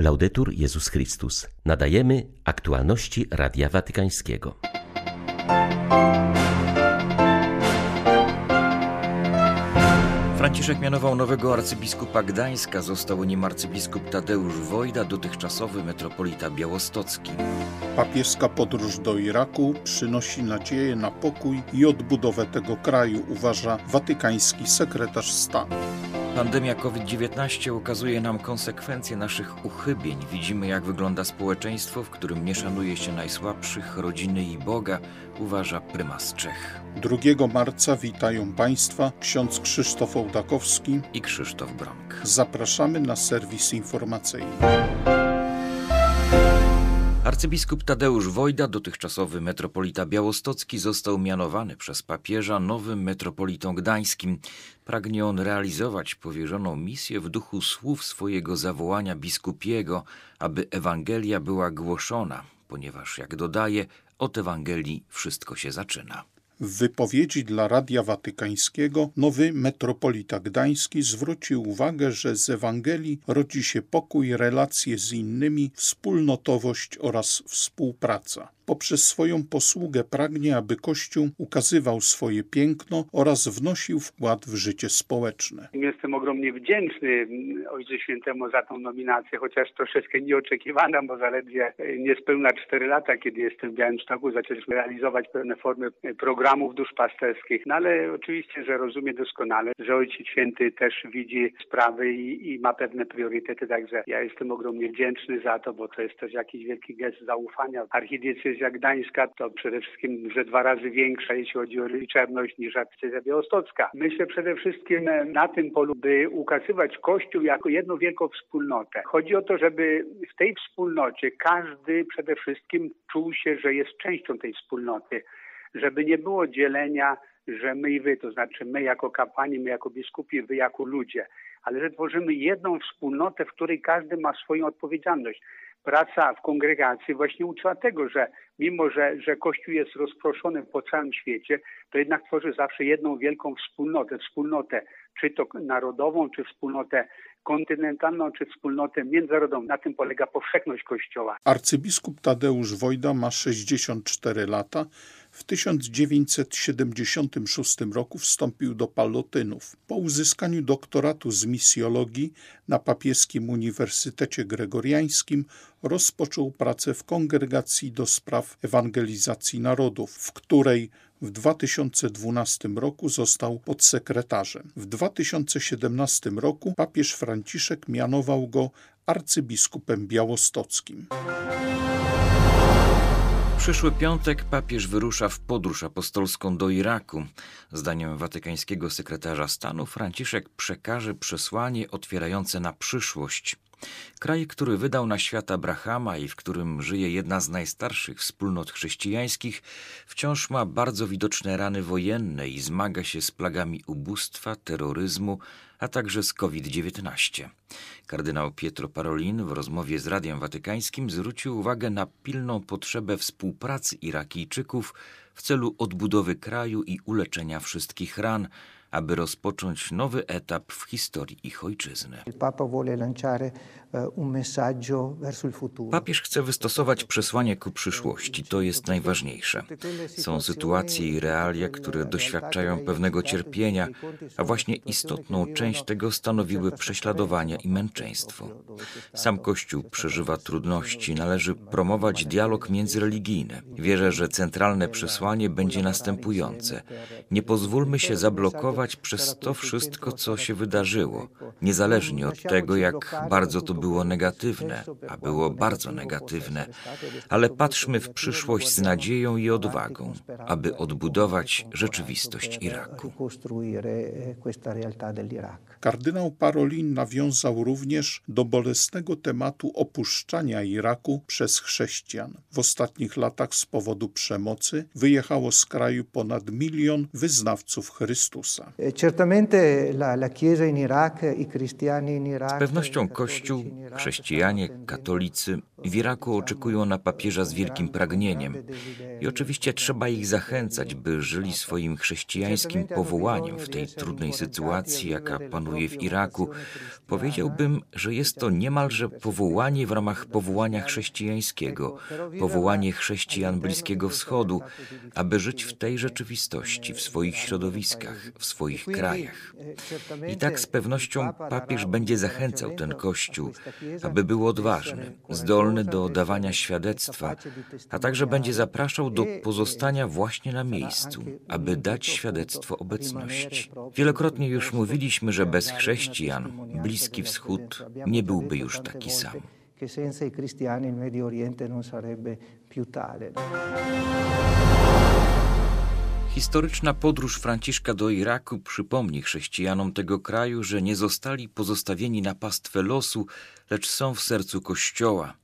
Laudetur Jezus Chrystus. Nadajemy aktualności Radia Watykańskiego. Franciszek mianował nowego arcybiskupa Gdańska. Został nim arcybiskup Tadeusz Wojda, dotychczasowy metropolita białostocki. Papieska podróż do Iraku przynosi nadzieję na pokój i odbudowę tego kraju, uważa watykański sekretarz stanu. Pandemia COVID-19 ukazuje nam konsekwencje naszych uchybień. Widzimy, jak wygląda społeczeństwo, w którym nie szanuje się najsłabszych, rodziny i Boga, uważa prymas Czech. 2 marca witają Państwa ksiądz Krzysztof Ołdakowski i Krzysztof Bronk. Zapraszamy na serwis informacyjny. Arcybiskup Tadeusz Wojda, dotychczasowy metropolita białostocki, został mianowany przez papieża nowym metropolitą gdańskim. Pragnie on realizować powierzoną misję w duchu słów swojego zawołania biskupiego, aby Ewangelia była głoszona, ponieważ, jak dodaje, od Ewangelii wszystko się zaczyna. W wypowiedzi dla Radia Watykańskiego nowy metropolita gdański zwrócił uwagę, że z Ewangelii rodzi się pokój, relacje z innymi, wspólnotowość oraz współpraca poprzez swoją posługę pragnie, aby Kościół ukazywał swoje piękno oraz wnosił wkład w życie społeczne. Jestem ogromnie wdzięczny Ojcu Świętemu za tą nominację, chociaż troszeczkę nieoczekiwana, bo zaledwie niespełna cztery lata, kiedy jestem w Białymstoku, zaczęliśmy realizować pewne formy programów duszpasterskich. No ale oczywiście, że rozumie doskonale, że Ojciec Święty też widzi sprawy i, i ma pewne priorytety, także ja jestem ogromnie wdzięczny za to, bo to jest też jakiś wielki gest zaufania. Archidiecezja decyzja gdańska to przede wszystkim, że dwa razy większa, jeśli chodzi o liczebność niż decyzja białostocka. Myślę przede wszystkim na tym polu, by ukazywać Kościół jako jedną wielką wspólnotę. Chodzi o to, żeby w tej wspólnocie każdy przede wszystkim czuł się, że jest częścią tej wspólnoty, żeby nie było dzielenia że my i wy, to znaczy my jako kapłani, my jako biskupi, wy jako ludzie, ale że tworzymy jedną wspólnotę, w której każdy ma swoją odpowiedzialność praca w kongregacji właśnie uczyła tego, że mimo, że, że Kościół jest rozproszony po całym świecie, to jednak tworzy zawsze jedną wielką wspólnotę, wspólnotę czy to narodową, czy wspólnotę kontynentalną, czy wspólnotę międzynarodową. Na tym polega powszechność Kościoła. Arcybiskup Tadeusz Wojda ma 64 lata. W 1976 roku wstąpił do Palotynów. Po uzyskaniu doktoratu z misjologii na papieskim Uniwersytecie Gregoriańskim rozpoczął pracę w Kongregacji do Spraw Ewangelizacji Narodów, w której w 2012 roku został podsekretarzem. W 2017 roku papież Franciszek mianował go arcybiskupem białostockim. Przyszły piątek papież wyrusza w podróż apostolską do Iraku. Zdaniem watykańskiego sekretarza stanu Franciszek przekaże przesłanie otwierające na przyszłość. Kraj, który wydał na świat Abrahama i w którym żyje jedna z najstarszych wspólnot chrześcijańskich, wciąż ma bardzo widoczne rany wojenne i zmaga się z plagami ubóstwa, terroryzmu, a także z COVID-19. Kardynał Pietro Parolin w rozmowie z Radiem Watykańskim zwrócił uwagę na pilną potrzebę współpracy Irakijczyków w celu odbudowy kraju i uleczenia wszystkich ran, aby rozpocząć nowy etap w historii ich ojczyzny. Papież chce wystosować przesłanie ku przyszłości. To jest najważniejsze. Są sytuacje i realia, które doświadczają pewnego cierpienia, a właśnie istotną część tego stanowiły prześladowania i męczeństwo. Sam Kościół przeżywa trudności, należy promować dialog międzyreligijny. Wierzę, że centralne przesłanie będzie następujące. Nie pozwólmy się zablokować przez to wszystko, co się wydarzyło, niezależnie od tego, jak bardzo to było negatywne, a było bardzo negatywne, ale patrzmy w przyszłość z nadzieją i odwagą, aby odbudować rzeczywistość Iraku. Kardynał Parolin nawiązał również do bolesnego tematu opuszczania Iraku przez chrześcijan. W ostatnich latach z powodu przemocy wyjechało z kraju ponad milion wyznawców Chrystusa. E, Z pewnością Kościół, chrześcijanie, katolicy w Iraku oczekują na papieża z wielkim pragnieniem. I oczywiście trzeba ich zachęcać, by żyli swoim chrześcijańskim powołaniem w tej trudnej sytuacji, jaka panuje w Iraku. Powiedziałbym, że jest to niemalże powołanie w ramach powołania chrześcijańskiego, powołanie chrześcijan Bliskiego Wschodu, aby żyć w tej rzeczywistości, w swoich środowiskach, w swoich krajach. I tak z pewnością papież będzie zachęcał ten Kościół, aby był odważny, zdolny do dawania świadectwa, a także będzie zapraszał do pozostania właśnie na miejscu, aby dać świadectwo obecności. Wielokrotnie już mówiliśmy, że bez chrześcijan Bliski Wschód nie byłby już taki sam. che senza i cristiani il Medio Oriente non sarebbe più tale. Historyczna podróż Franciszka do Iraku przypomni chrześcijanom tego kraju, że nie zostali pozostawieni na pastwę losu, lecz są w sercu Kościoła.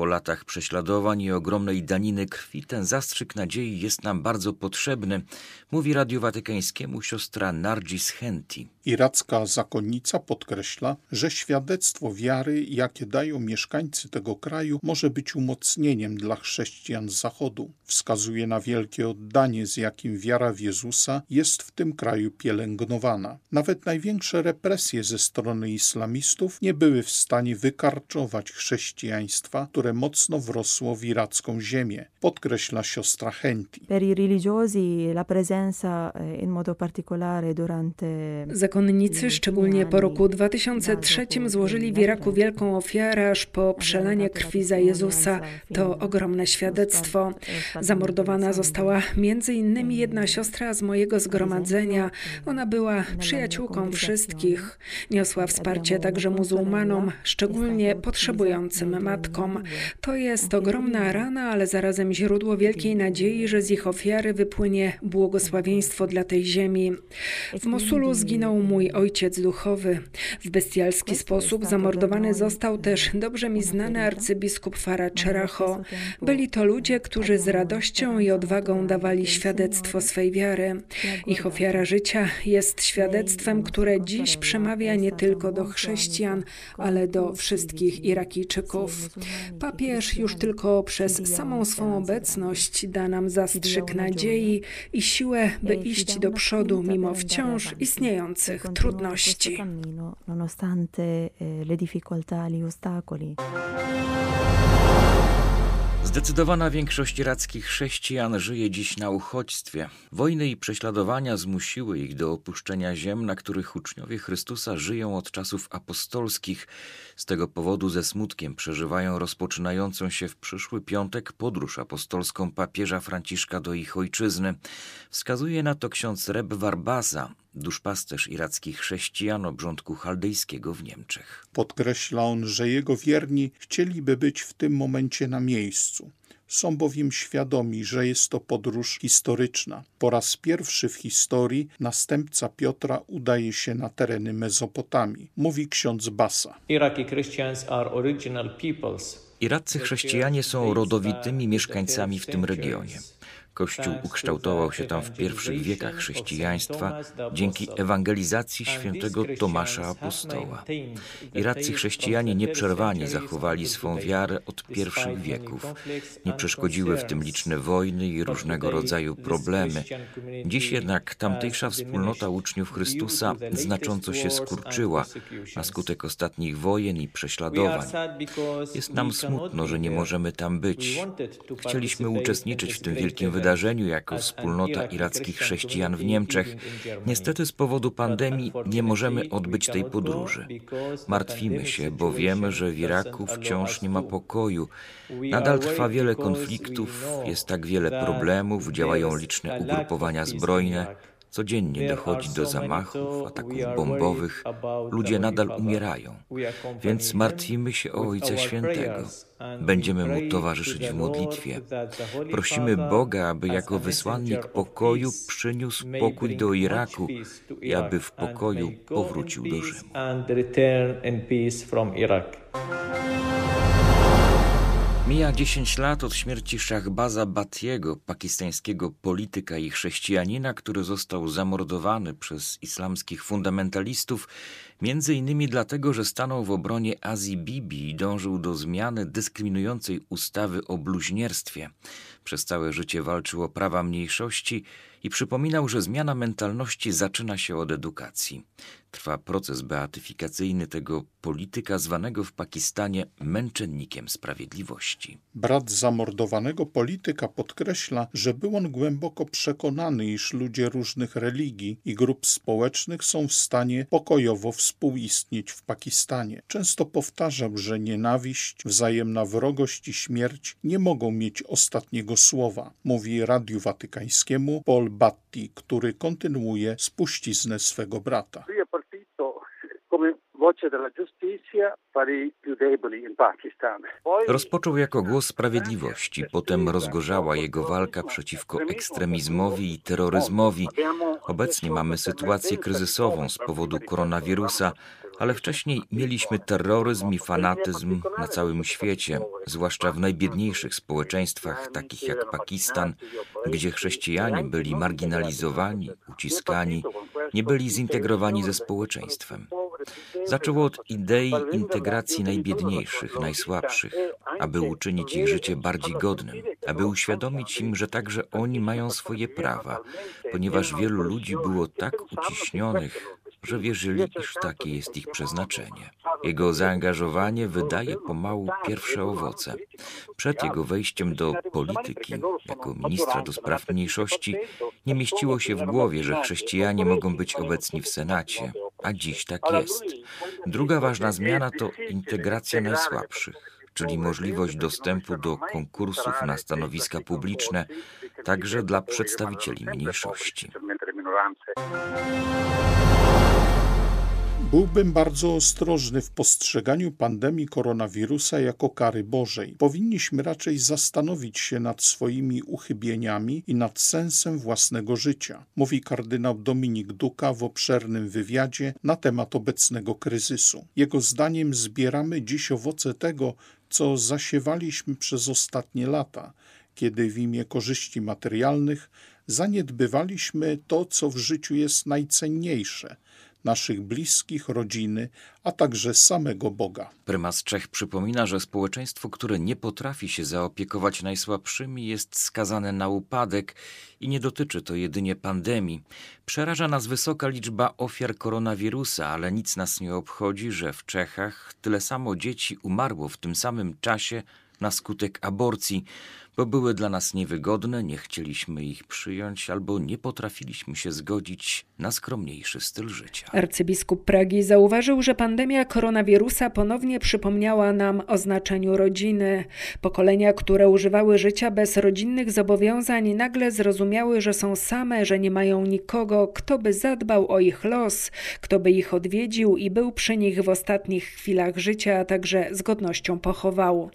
Po latach prześladowań i ogromnej daniny krwi ten zastrzyk nadziei jest nam bardzo potrzebny, mówi Radiu Watykańskiemu siostra Nargis Henti. Iracka zakonnica podkreśla, że świadectwo wiary, jakie dają mieszkańcy tego kraju, może być umocnieniem dla chrześcijan z Zachodu. Wskazuje na wielkie oddanie, z jakim wiara w Jezusa jest w tym kraju pielęgnowana. Nawet największe represje ze strony islamistów nie były w stanie wykarczować chrześcijaństwa, które mocno wrosło w iracką ziemię, podkreśla siostra Henti. Eh, in modo particolare durante Zakonnicy, szczególnie po roku 2003, złożyli w Iraku wielką ofiarę aż po przelanie krwi za Jezusa. To ogromne świadectwo. Zamordowana została między innymi jedna siostra z mojego zgromadzenia. Ona była przyjaciółką wszystkich. Niosła wsparcie także muzułmanom, szczególnie potrzebującym matkom. To jest ogromna rana, ale zarazem źródło wielkiej nadziei, że z ich ofiary wypłynie błogosławieństwo dla tej ziemi. W Mosulu zginął mój ojciec duchowy. W bestialski sposób zamordowany został też dobrze mi znany arcybiskup Farah Czeracho. Byli to ludzie, którzy z radością i odwagą dawali świadectwo swej wiary. Ich ofiara życia jest świadectwem, które dziś przemawia nie tylko do chrześcijan, ale do wszystkich Irakijczyków. Papież już tylko przez samą swą obecność da nam zastrzyk nadziei i siłę, by iść do przodu mimo wciąż istniejących trudności. Nonostante eh, le difficoltà, gli ostacoli. Zdecydowana większość irackich chrześcijan żyje dziś na uchodźstwie. Wojny i prześladowania zmusiły ich do opuszczenia ziem, na których uczniowie Chrystusa żyją od czasów apostolskich. Z tego powodu ze smutkiem przeżywają rozpoczynającą się w przyszły piątek podróż apostolską papieża Franciszka do ich ojczyzny. Wskazuje na to ksiądz Reb Warbasa, duszpasterz irackich chrześcijan obrządku chaldejskiego w Niemczech. Podkreśla on, że jego wierni chcieliby być w tym momencie na miejscu. Są bowiem świadomi, że jest to podróż historyczna. Po raz pierwszy w historii następca Piotra udaje się na tereny Mezopotamii, mówi ksiądz Basa. Iraccy chrześcijanie są rodowitymi mieszkańcami w tym regionie. Kościół ukształtował się tam w pierwszych wiekach chrześcijaństwa dzięki ewangelizacji świętego Tomasza Apostoła. Iraccy chrześcijanie nieprzerwanie zachowali swą wiarę od pierwszych wieków. Nie przeszkodziły w tym liczne wojny i różnego rodzaju problemy. Dziś jednak tamtejsza wspólnota uczniów Chrystusa znacząco się skurczyła na skutek ostatnich wojen i prześladowań. Jest nam smutno, że nie możemy tam być. Chcieliśmy uczestniczyć w tym wielkim wydarzeniu wydarzeniu jako wspólnota irackich chrześcijan w Niemczech. Niestety z powodu pandemii nie możemy odbyć tej podróży. Martwimy się, bo wiemy, że w Iraku wciąż nie ma pokoju. Nadal trwa wiele konfliktów, jest tak wiele problemów, działają liczne ugrupowania zbrojne. Codziennie dochodzi do zamachów, ataków bombowych. Ludzie nadal umierają. Więc martwimy się o Ojca Świętego. Będziemy Mu towarzyszyć w modlitwie. Prosimy Boga, aby jako wysłannik pokoju przyniósł pokój do Iraku i aby w pokoju powrócił do Rzymu. Mija 10 lat od śmierci Shahbaza Batiego, pakistańskiego polityka i chrześcijanina, który został zamordowany przez islamskich fundamentalistów, między innymi dlatego, że stanął w obronie Azji Bibi i dążył do zmiany dyskryminującej ustawy o bluźnierstwie. Przez całe życie walczył o prawa mniejszości i przypominał, że zmiana mentalności zaczyna się od edukacji. Trwa proces beatyfikacyjny tego polityka zwanego w Pakistanie męczennikiem sprawiedliwości. Brat zamordowanego polityka podkreśla, że był on głęboko przekonany, iż ludzie różnych religii i grup społecznych są w stanie pokojowo współistnieć w Pakistanie. Często powtarzał, że nienawiść, wzajemna wrogość i śmierć nie mogą mieć ostatniego słowa, mówi Radiu Watykańskiemu Paul Batti, który kontynuuje spuściznę swego brata. Rozpoczął jako głos sprawiedliwości, potem rozgorzała jego walka przeciwko ekstremizmowi i terroryzmowi. Obecnie mamy sytuację kryzysową z powodu koronawirusa, ale wcześniej mieliśmy terroryzm i fanatyzm na całym świecie, zwłaszcza w najbiedniejszych społeczeństwach, takich jak Pakistan, gdzie chrześcijanie byli marginalizowani, uciskani, nie byli zintegrowani ze społeczeństwem. Zaczął od idei integracji najbiedniejszych, najsłabszych, aby uczynić ich życie bardziej godnym, aby uświadomić im, że także oni mają swoje prawa, ponieważ wielu ludzi było tak uciśnionych, że wierzyli, iż takie jest ich przeznaczenie. Jego zaangażowanie wydaje pomału pierwsze owoce. Przed jego wejściem do polityki, jako ministra do spraw mniejszości, nie mieściło się w głowie, że chrześcijanie mogą być obecni w Senacie, a dziś tak jest. Druga ważna zmiana to integracja najsłabszych czyli możliwość dostępu do konkursów na stanowiska publiczne, także dla przedstawicieli mniejszości. Byłbym bardzo ostrożny w postrzeganiu pandemii koronawirusa jako kary Bożej. Powinniśmy raczej zastanowić się nad swoimi uchybieniami i nad sensem własnego życia, mówi kardynał Dominik Duka w obszernym wywiadzie na temat obecnego kryzysu. Jego zdaniem zbieramy dziś owoce tego, co zasiewaliśmy przez ostatnie lata, kiedy w imię korzyści materialnych zaniedbywaliśmy to, co w życiu jest najcenniejsze – naszych bliskich, rodziny, a także samego Boga. Prymas Czech przypomina, że społeczeństwo, które nie potrafi się zaopiekować najsłabszymi, jest skazane na upadek i nie dotyczy to jedynie pandemii. Przeraża nas wysoka liczba ofiar koronawirusa, ale nic nas nie obchodzi, że w Czechach tyle samo dzieci umarło w tym samym czasie na skutek aborcji bo były dla nas niewygodne, nie chcieliśmy ich przyjąć albo nie potrafiliśmy się zgodzić na skromniejszy styl życia. Arcybiskup Pragi zauważył, że pandemia koronawirusa ponownie przypomniała nam o znaczeniu rodziny. Pokolenia, które używały życia bez rodzinnych zobowiązań, nagle zrozumiały, że są same, że nie mają nikogo, kto by zadbał o ich los, kto by ich odwiedził i był przy nich w ostatnich chwilach życia, a także z godnością pochował.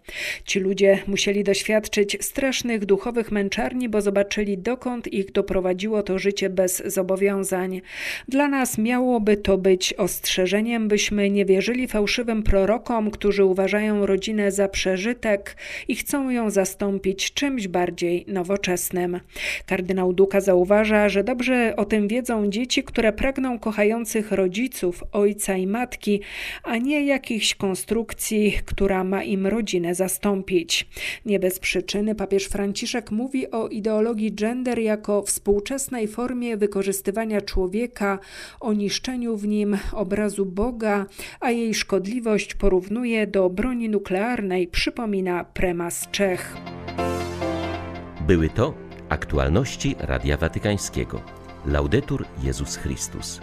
Ci ludzie musieli doświadczyć strasznych duchowych męczarni, bo zobaczyli, dokąd ich doprowadziło to życie bez zobowiązań. Dla nas miałoby to być ostrzeżeniem, byśmy nie wierzyli fałszywym prorokom, którzy uważają rodzinę za przeżytek i chcą ją zastąpić czymś bardziej nowoczesnym. Kardynał Duka zauważa, że dobrze o tym wiedzą dzieci, które pragną kochających rodziców, ojca i matki, a nie jakichś konstrukcji, która ma im rodzinę zastąpić. Nie bez przyczyny papież Franciszek mówi o ideologii gender jako współczesnej formie wykorzystywania człowieka, o niszczeniu w nim obrazu Boga, a jej szkodliwość porównuje do broni nuklearnej, przypomina prymas Czech. Były to aktualności Radia Watykańskiego. Laudetur Jezus Chrystus.